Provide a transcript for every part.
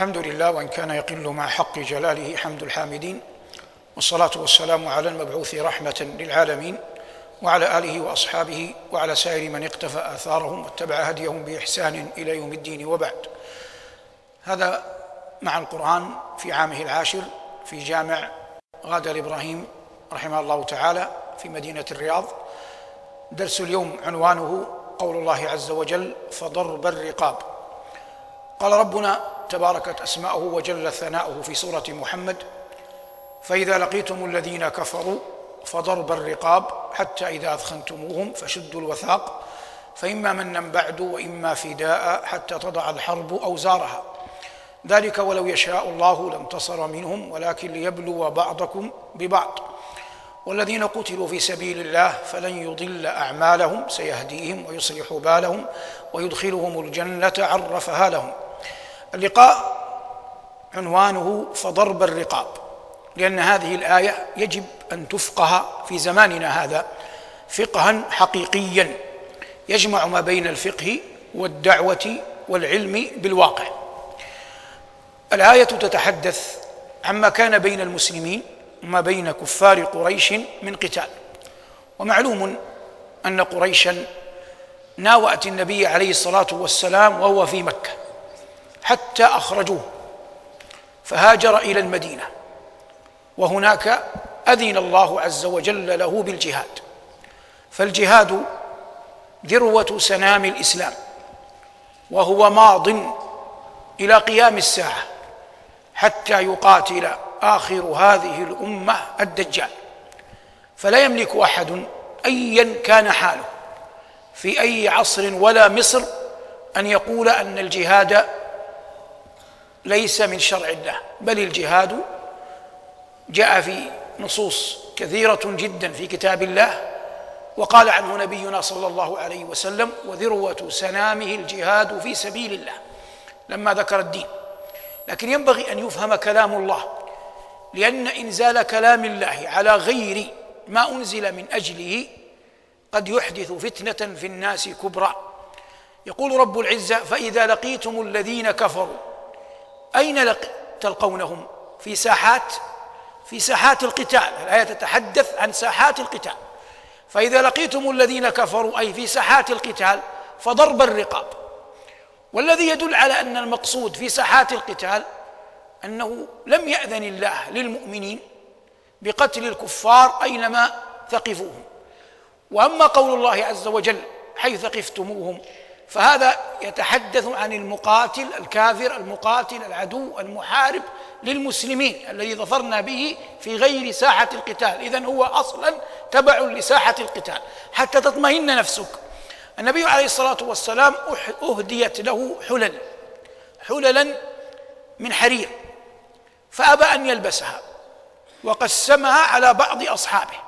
الحمد لله وإن كان يقل مع حق جلاله حمد الحامدين والصلاة والسلام على المبعوث رحمة للعالمين وعلى آله وأصحابه وعلى سائر من اقتفى آثارهم واتبع هديهم بإحسان إلى يوم الدين وبعد. هذا مع القرآن في عامه العاشر في جامع غادر إبراهيم رحمه الله تعالى في مدينة الرياض. درس اليوم عنوانه قول الله عز وجل فضرب الرقاب. قال ربنا تباركت أسماؤه وجل ثناؤه في سورة محمد. فإذا لقيتم الذين كفروا فضرب الرقاب حتى إذا أثخنتموهم فشدوا الوثاق فإما منا بعد وإما فداء حتى تضع الحرب أوزارها. ذلك ولو يشاء الله لانتصر منهم ولكن ليبلو بعضكم ببعض. والذين قتلوا في سبيل الله فلن يضل أعمالهم سيهديهم ويصلح بالهم ويدخلهم الجنة عرفها لهم. اللقاء عنوانه فضرب الرقاب لأن هذه الآية يجب أن تفقه في زماننا هذا فقها حقيقيا يجمع ما بين الفقه والدعوة والعلم بالواقع. الآية تتحدث عما كان بين المسلمين وما بين كفار قريش من قتال. ومعلوم أن قريشا ناوأت النبي عليه الصلاة والسلام وهو في مكة. حتى أخرجوه. فهاجر إلى المدينة. وهناك أذن الله عز وجل له بالجهاد. فالجهاد ذروة سنام الإسلام. وهو ماض إلى قيام الساعة حتى يقاتل آخر هذه الأمة الدجال. فلا يملك أحد ايا كان حاله في أي عصر ولا مصر أن يقول أن الجهاد ليس من شرع الله بل الجهاد جاء في نصوص كثيرة جدا في كتاب الله وقال عنه نبينا صلى الله عليه وسلم وذروة سنامه الجهاد في سبيل الله لما ذكر الدين. لكن ينبغي أن يفهم كلام الله لأن إنزال كلام الله على غير ما أنزل من أجله قد يحدث فتنة في الناس كبرى. يقول رب العزة فإذا لقيتم الذين كفروا لق... تلقونهم؟ في ساحات في ساحات القتال. الآية تتحدث عن ساحات القتال. فإذا لقيتم الذين كفروا أي في ساحات القتال فضرب الرقاب. والذي يدل على أن المقصود في ساحات القتال أنه لم يأذن الله للمؤمنين بقتل الكفار أينما ثقفوهم. وأما قول الله عز وجل حيث ثقفتموهم فهذا يتحدث عن المقاتل الكافر المقاتل العدو المحارب للمسلمين الذي ظفرنا به في غير ساحة القتال. اذا هو أصلا تبع لساحة القتال. حتى تطمئن نفسك. النبي عليه الصلاة والسلام أهديت له حلل. حللا من حرير. فأبى أن يلبسها. وقسمها على بعض أصحابه.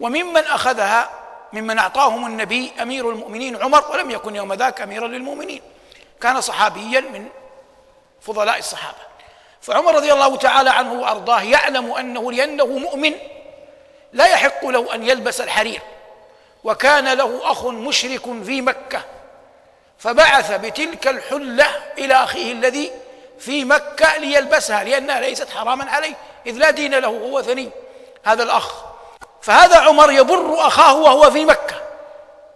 وممن أخذها ممن أعطاهم النبي أمير المؤمنين عمر ولم يكن يوم ذاك أميرا للمؤمنين. كان صحابيا من فضلاء الصحابة. فعمر رضي الله تعالى عنه وأرضاه يعلم أنه لأنه مؤمن لا يحق له أن يلبس الحرير وكان له أخ مشرك في مكة. فبعث بتلك الحلة إلى أخيه الذي في مكة ليلبسها لأنها ليست حراما عليه إذ لا دين له هو ثني. هذا الأخ فهذا عمر يبر أخاه وهو في مكة.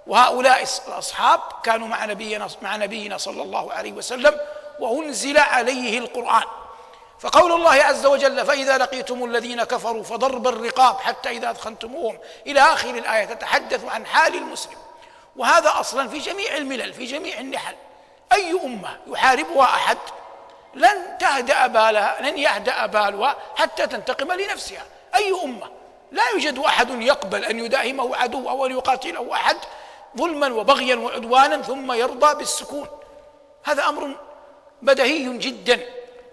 وهؤلاء الأصحاب كانوا مع نبينا مع نبينا صلى الله عليه وسلم وأنزل عليه القرآن. فقول الله عز وجل فإذا لقيتم الذين كفروا فضرب الرقاب حتى إذا ادخلتموهم إلى آخر الآية تتحدث عن حال المسلم. وهذا أصلا في جميع الملل في جميع النحل. أي أمة يحاربها أحد؟ لن تهدأ بالها لن يهدأ بالها حتى تنتقم لنفسها. أي أمة؟ لا يوجد احد يقبل أن يداهمه عدو أو أن يقاتله أحد ظلما وبغيا وعدوانا ثم يرضى بالسكون. هذا أمر بدهي جدا.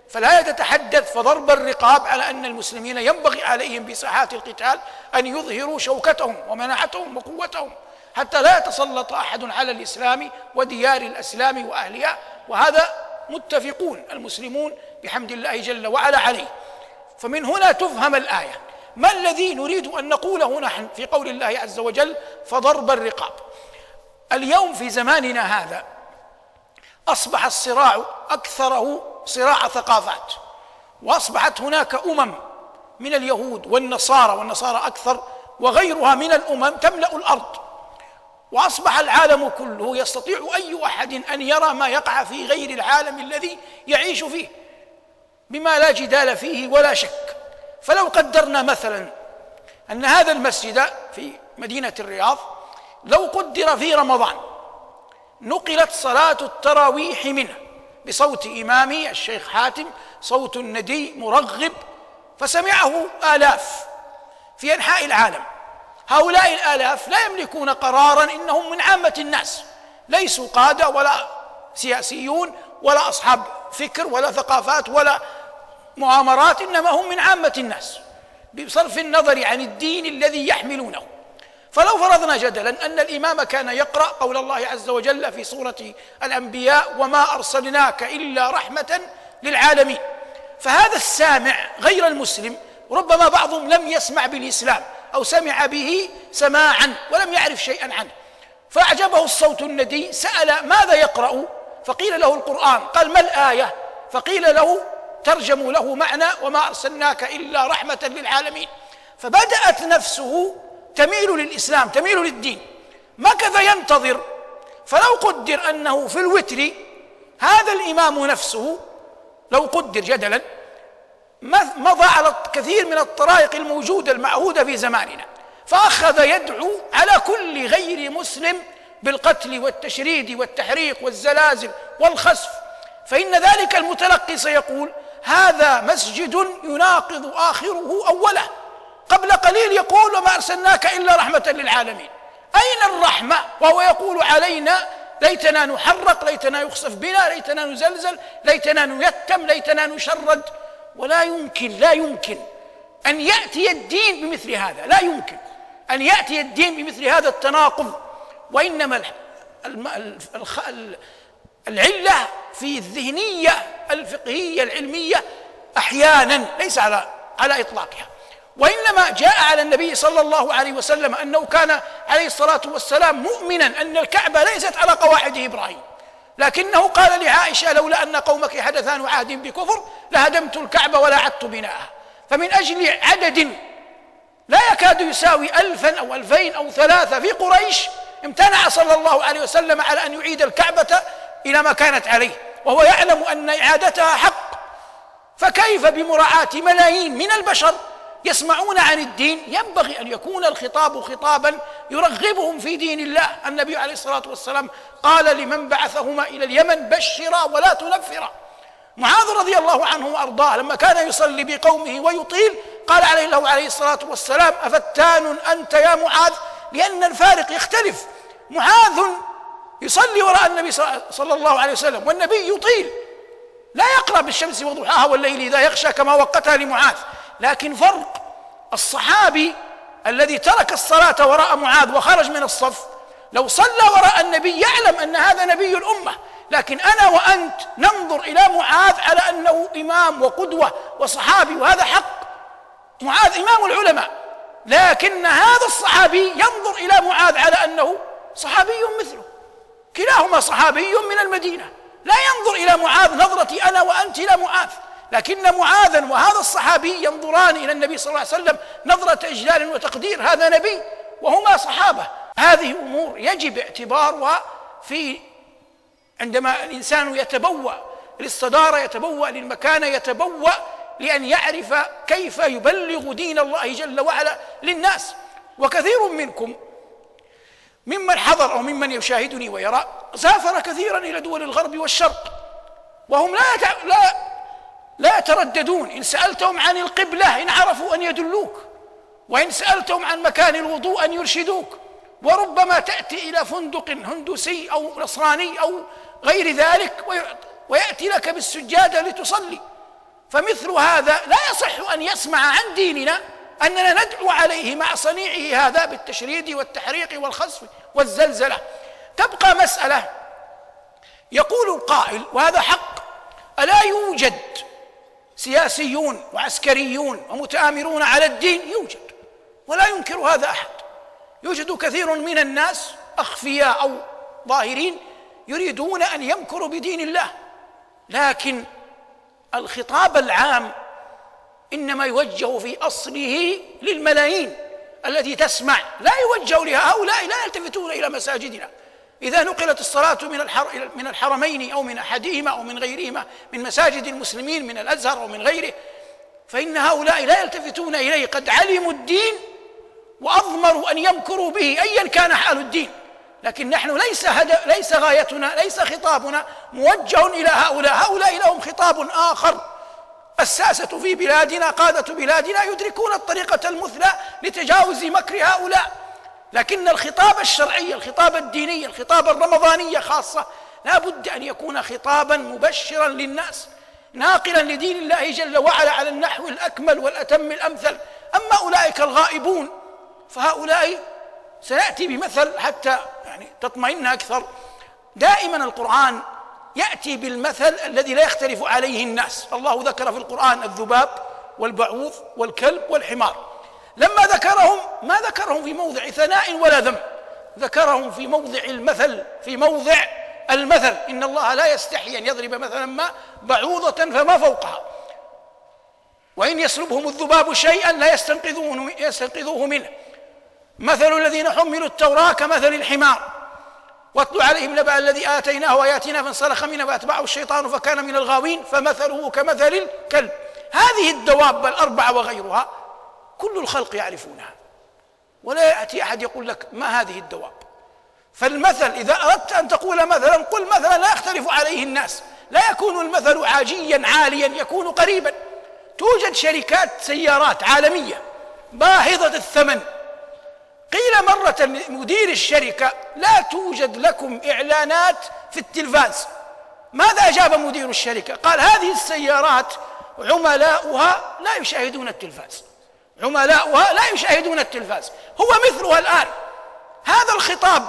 فلا تتحدث فضرب الرقاب على أن المسلمين ينبغي عليهم بساحات القتال أن يظهروا شوكتهم ومناعتهم وقوتهم حتى لا يتسلط أحد على الإسلام وديار الأسلام وأهلها. وهذا متفقون المسلمون بحمد الله جل وعلا عليه. فمن هنا تفهم الآية. ما الذي نريد أن نقوله نحن في قول الله عز وجل فضرب الرقاب؟ اليوم في زماننا هذا أصبح الصراع اكثره صراع ثقافات وأصبحت هناك أمم من اليهود والنصارى والنصارى أكثر وغيرها من الأمم تملأ الأرض وأصبح العالم كله يستطيع أي أحد أن يرى ما يقع في غير العالم الذي يعيش فيه بما لا جدال فيه ولا شك. فلو قدرنا مثلا أن هذا المسجد في مدينة الرياض لو قدر في رمضان نقلت صلاة التراويح منه بصوت إمامي الشيخ حاتم صوت ندي مرغب فسمعه آلاف في أنحاء العالم. هؤلاء الآلاف لا يملكون قرارا إنهم من عامة الناس ليسوا قادة ولا سياسيون ولا أصحاب فكر ولا ثقافات ولا مؤامرات إنما هم من عامة الناس بصرف النظر عن الدين الذي يحملونه. فلو فرضنا جدلا أن الإمام كان يقرأ قول الله عز وجل في سورة الأنبياء وما أرسلناك إلا رحمة للعالمين. فهذا السامع غير المسلم ربما بعضهم لم يسمع بالإسلام أو سمع به سماعا ولم يعرف شيئا عنه. فأعجبه الصوت الندي سأل ماذا يقرأ؟ فقيل له القرآن. قال ما الآية؟ فقيل له ترجموا له معنى وما أرسلناك إلا رحمة للعالمين. فبدأت نفسه تميل للإسلام تميل للدين. مكث ينتظر؟ فلو قدر أنه في الوتر هذا الإمام نفسه لو قدر جدلا مضى على كثير من الطرائق الموجودة المعهودة في زماننا. فأخذ يدعو على كل غير مسلم بالقتل والتشريد والتحريق والزلازل والخسف. فإن ذلك المتلقي سيقول هذا مسجد يناقض آخره أوله. قبل قليل يقول وما أرسلناك إلا رحمة للعالمين أين الرحمة؟ وهو يقول علينا ليتنا نحرق ليتنا يخسف بنا ليتنا نزلزل ليتنا نيتم ليتنا نشرد ولا يمكن لا يمكن أن يأتي الدين بمثل هذا لا يمكن أن يأتي الدين بمثل هذا التناقض. وإنما العلة في الذهنية الفقهية العلمية أحيانا ليس على على إطلاقها. وإنما جاء على النبي صلى الله عليه وسلم أنه كان عليه الصلاة والسلام مؤمنا أن الكعبة ليست على قواعد إبراهيم. لكنه قال لعائشة لولا أن قومك حدثان عهد بكفر لهدمت الكعبة ولا عدت بناءها. فمن أجل عدد لا يكاد يساوي الفا أو ألفين أو ثلاثة في قريش امتنع صلى الله عليه وسلم على أن يعيد الكعبة إلى ما كانت عليه وهو يعلم أن إعادتها حق. فكيف بمراعاة ملايين من البشر يسمعون عن الدين؟ ينبغي أن يكون الخطاب خطابا يرغبهم في دين الله. النبي عليه الصلاة والسلام قال لمن بعثهما إلى اليمن بشرا ولا تنفرا. معاذ رضي الله عنه وأرضاه لما كان يصلي بقومه ويطيل قال عليه له عليه الصلاة والسلام أفتان أنت يا معاذ؟ لأن الفارق يختلف. معاذ يصلي وراء النبي صلى الله عليه وسلم والنبي يطيل. لا يقرأ بالشمس وضحاها والليل إذا يغشى كما وقتها لمعاذ. لكن فرق الصحابي الذي ترك الصلاة وراء معاذ وخرج من الصف لو صلى وراء النبي يعلم أن هذا نبي الأمة. لكن أنا وأنت ننظر إلى معاذ على أنه إمام وقدوة وصحابي وهذا حق. معاذ إمام العلماء. لكن هذا الصحابي ينظر إلى معاذ على أنه صحابي مثله. كلاهما صحابي من المدينة. لا ينظر إلى معاذ نظرتي أنا وأنت إلى معاذ. لكن معاذا وهذا الصحابي ينظران إلى النبي صلى الله عليه وسلم نظرة إجلال وتقدير. هذا نبي وهما صحابة. هذه أمور يجب اعتبارها في عندما الإنسان يتبوأ للصدارة يتبوأ للمكانه يتبوأ لأن يعرف كيف يبلغ دين الله جل وعلا للناس. وكثير منكم ممن حضر أو ممن يشاهدني ويرى سافر كثيرا إلى دول الغرب والشرق وهم لا لا لا يترددون. إن سألتهم عن القبلة إن عرفوا أن يدلوك وإن سألتهم عن مكان الوضوء أن يرشدوك. وربما تأتي إلى فندق هندوسي أو نصراني أو غير ذلك ويأتي لك بالسجادة لتصلي. فمثل هذا لا يصح أن يسمع عن ديننا أننا ندعو عليه مع صنيعه هذا بالتشريد والتحريق والخسف والزلزلة. تبقى مسألة. يقول القائل وهذا حق ألا يوجد سياسيون وعسكريون ومتآمرون على الدين؟ يوجد ولا ينكر هذا أحد. يوجد كثير من الناس أخفياء أو ظاهرين يريدون أن يمكروا بدين الله. لكن الخطاب العام إنما يوجه في أصله للملايين التي تسمع لا يوجه لهؤلاء لا يلتفتون إلى مساجدنا. إذا نقلت الصلاة من من الحرمين أو من أحدهما أو من غيرهما من مساجد المسلمين من الأزهر أو من غيره فإن هؤلاء لا يلتفتون إليه. قد علموا الدين وأضمروا أن يمكروا به ايا كان حال الدين. لكن نحن ليس هدف ليس غايتنا ليس خطابنا موجه إلى هؤلاء. هؤلاء لهم خطاب آخر. الساسة في بلادنا قادة بلادنا يدركون الطريقة المثلى لتجاوز مكر هؤلاء. لكن الخطاب الشرعي الخطاب الديني الخطاب الرمضاني خاصة لا بد أن يكون خطابا مبشرا للناس ناقلا لدين الله جل وعلا على النحو الأكمل والأتم الأمثل. أما أولئك الغائبون فهؤلاء سيأتي بمثل حتى يعني تطمئن أكثر. دائما القرآن يأتي بالمثل الذي لا يختلف عليه الناس. الله ذكر في القرآن الذباب والبعوض والكلب والحمار. لما ذكرهم ما ذكرهم في موضع ثناء ولا ذم. ذكرهم في موضع المثل في موضع المثل. إن الله لا يستحي أن يضرب مثلا ما بعوضة فما فوقها. وإن يسلبهم الذباب شيئا لا يستنقذوه, منه. مثل الذين حملوا التوراة كمثل الحمار. واتل عليهم نبأ الذي آتيناه آياتنا فانسلخ منها فأتبعه الشيطان فكان من الغاوين فمثله كمثل الكلب هذه الدواب الأربعة وغيرها كل الخلق يعرفونها. ولا يأتي أحد يقول لك ما هذه الدواب. فالمثل إذا أردت أن تقول مثلا قل مثلا لا يختلف عليه الناس. لا يكون المثل عاجيا عاليا يكون قريبا. توجد شركات سيارات عالمية باهظة الثمن. قيل مرة لمدير الشركة لا توجد لكم إعلانات في التلفاز. ماذا أجاب مدير الشركة؟ قال هذه السيارات عملاؤها لا يشاهدون التلفاز. عملاؤها لا يشاهدون التلفاز. هو مثلها الآن. هذا الخطاب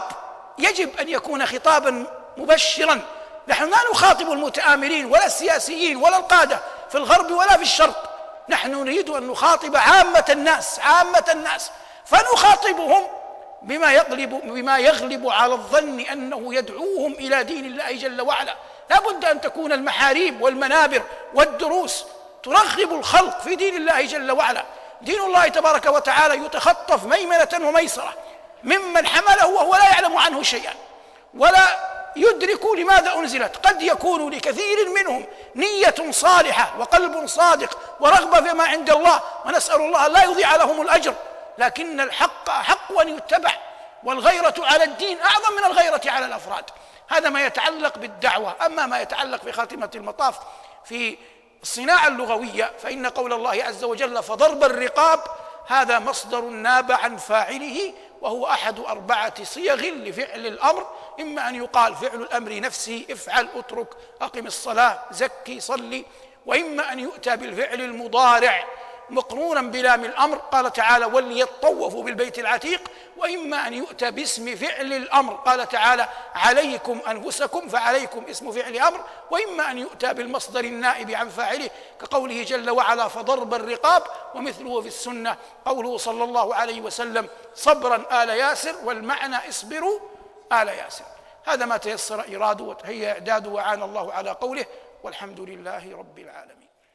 يجب أن يكون خطابا مبشرا. نحن لا نخاطب المتآمرين ولا السياسيين ولا القادة في الغرب ولا في الشرق. نحن نريد أن نخاطب عامة الناس عامة الناس. فنخاطبهم بما يغلب بما يغلب على الظن أنه يدعوهم إلى دين الله جل وعلا. لا بد أن تكون المحاريب والمنابر والدروس ترغب الخلق في دين الله جل وعلا. دين الله تبارك وتعالى يتخطف ميمنة وميسرة ممن حمله وهو لا يعلم عنه شيئا ولا يدرك لماذا أنزلت. قد يكون لكثير منهم نية صالحة وقلب صادق ورغبة فيما عند الله ونسأل الله لا يضيع لهم الأجر لكن الحق أحق أن يتبع والغيرة على الدين أعظم من الغيرة على الأفراد. هذا ما يتعلق بالدعوة. أما ما يتعلق في خاتمة المطاف في الصناعة اللغوية فإن قول الله عز وجل فضرب الرقاب هذا مصدر ناب عن فاعله وهو أحد أربعة صيغ لفعل الأمر. إما أن يقال فعل الأمر نفسه افعل اترك أقم الصلاة زكي صلي. وإما أن يؤتى بالفعل المضارع. مقرونا بلام الأمر. قال تعالى وليطوفوا بالبيت العتيق وإما أن يؤتى باسم فعل الأمر. قال تعالى عليكم أنفسكم فعليكم اسم فعل أمر وإما أن يؤتى بالمصدر النائب عن فاعله كقوله جل وعلا فضرب الرقاب ومثله في السنة قوله صلى الله عليه وسلم صبرا آل ياسر والمعنى اصبروا آل ياسر. هذا ما تيسر اراده وتهيأ اعداده وعان الله على قوله والحمد لله رب العالمين.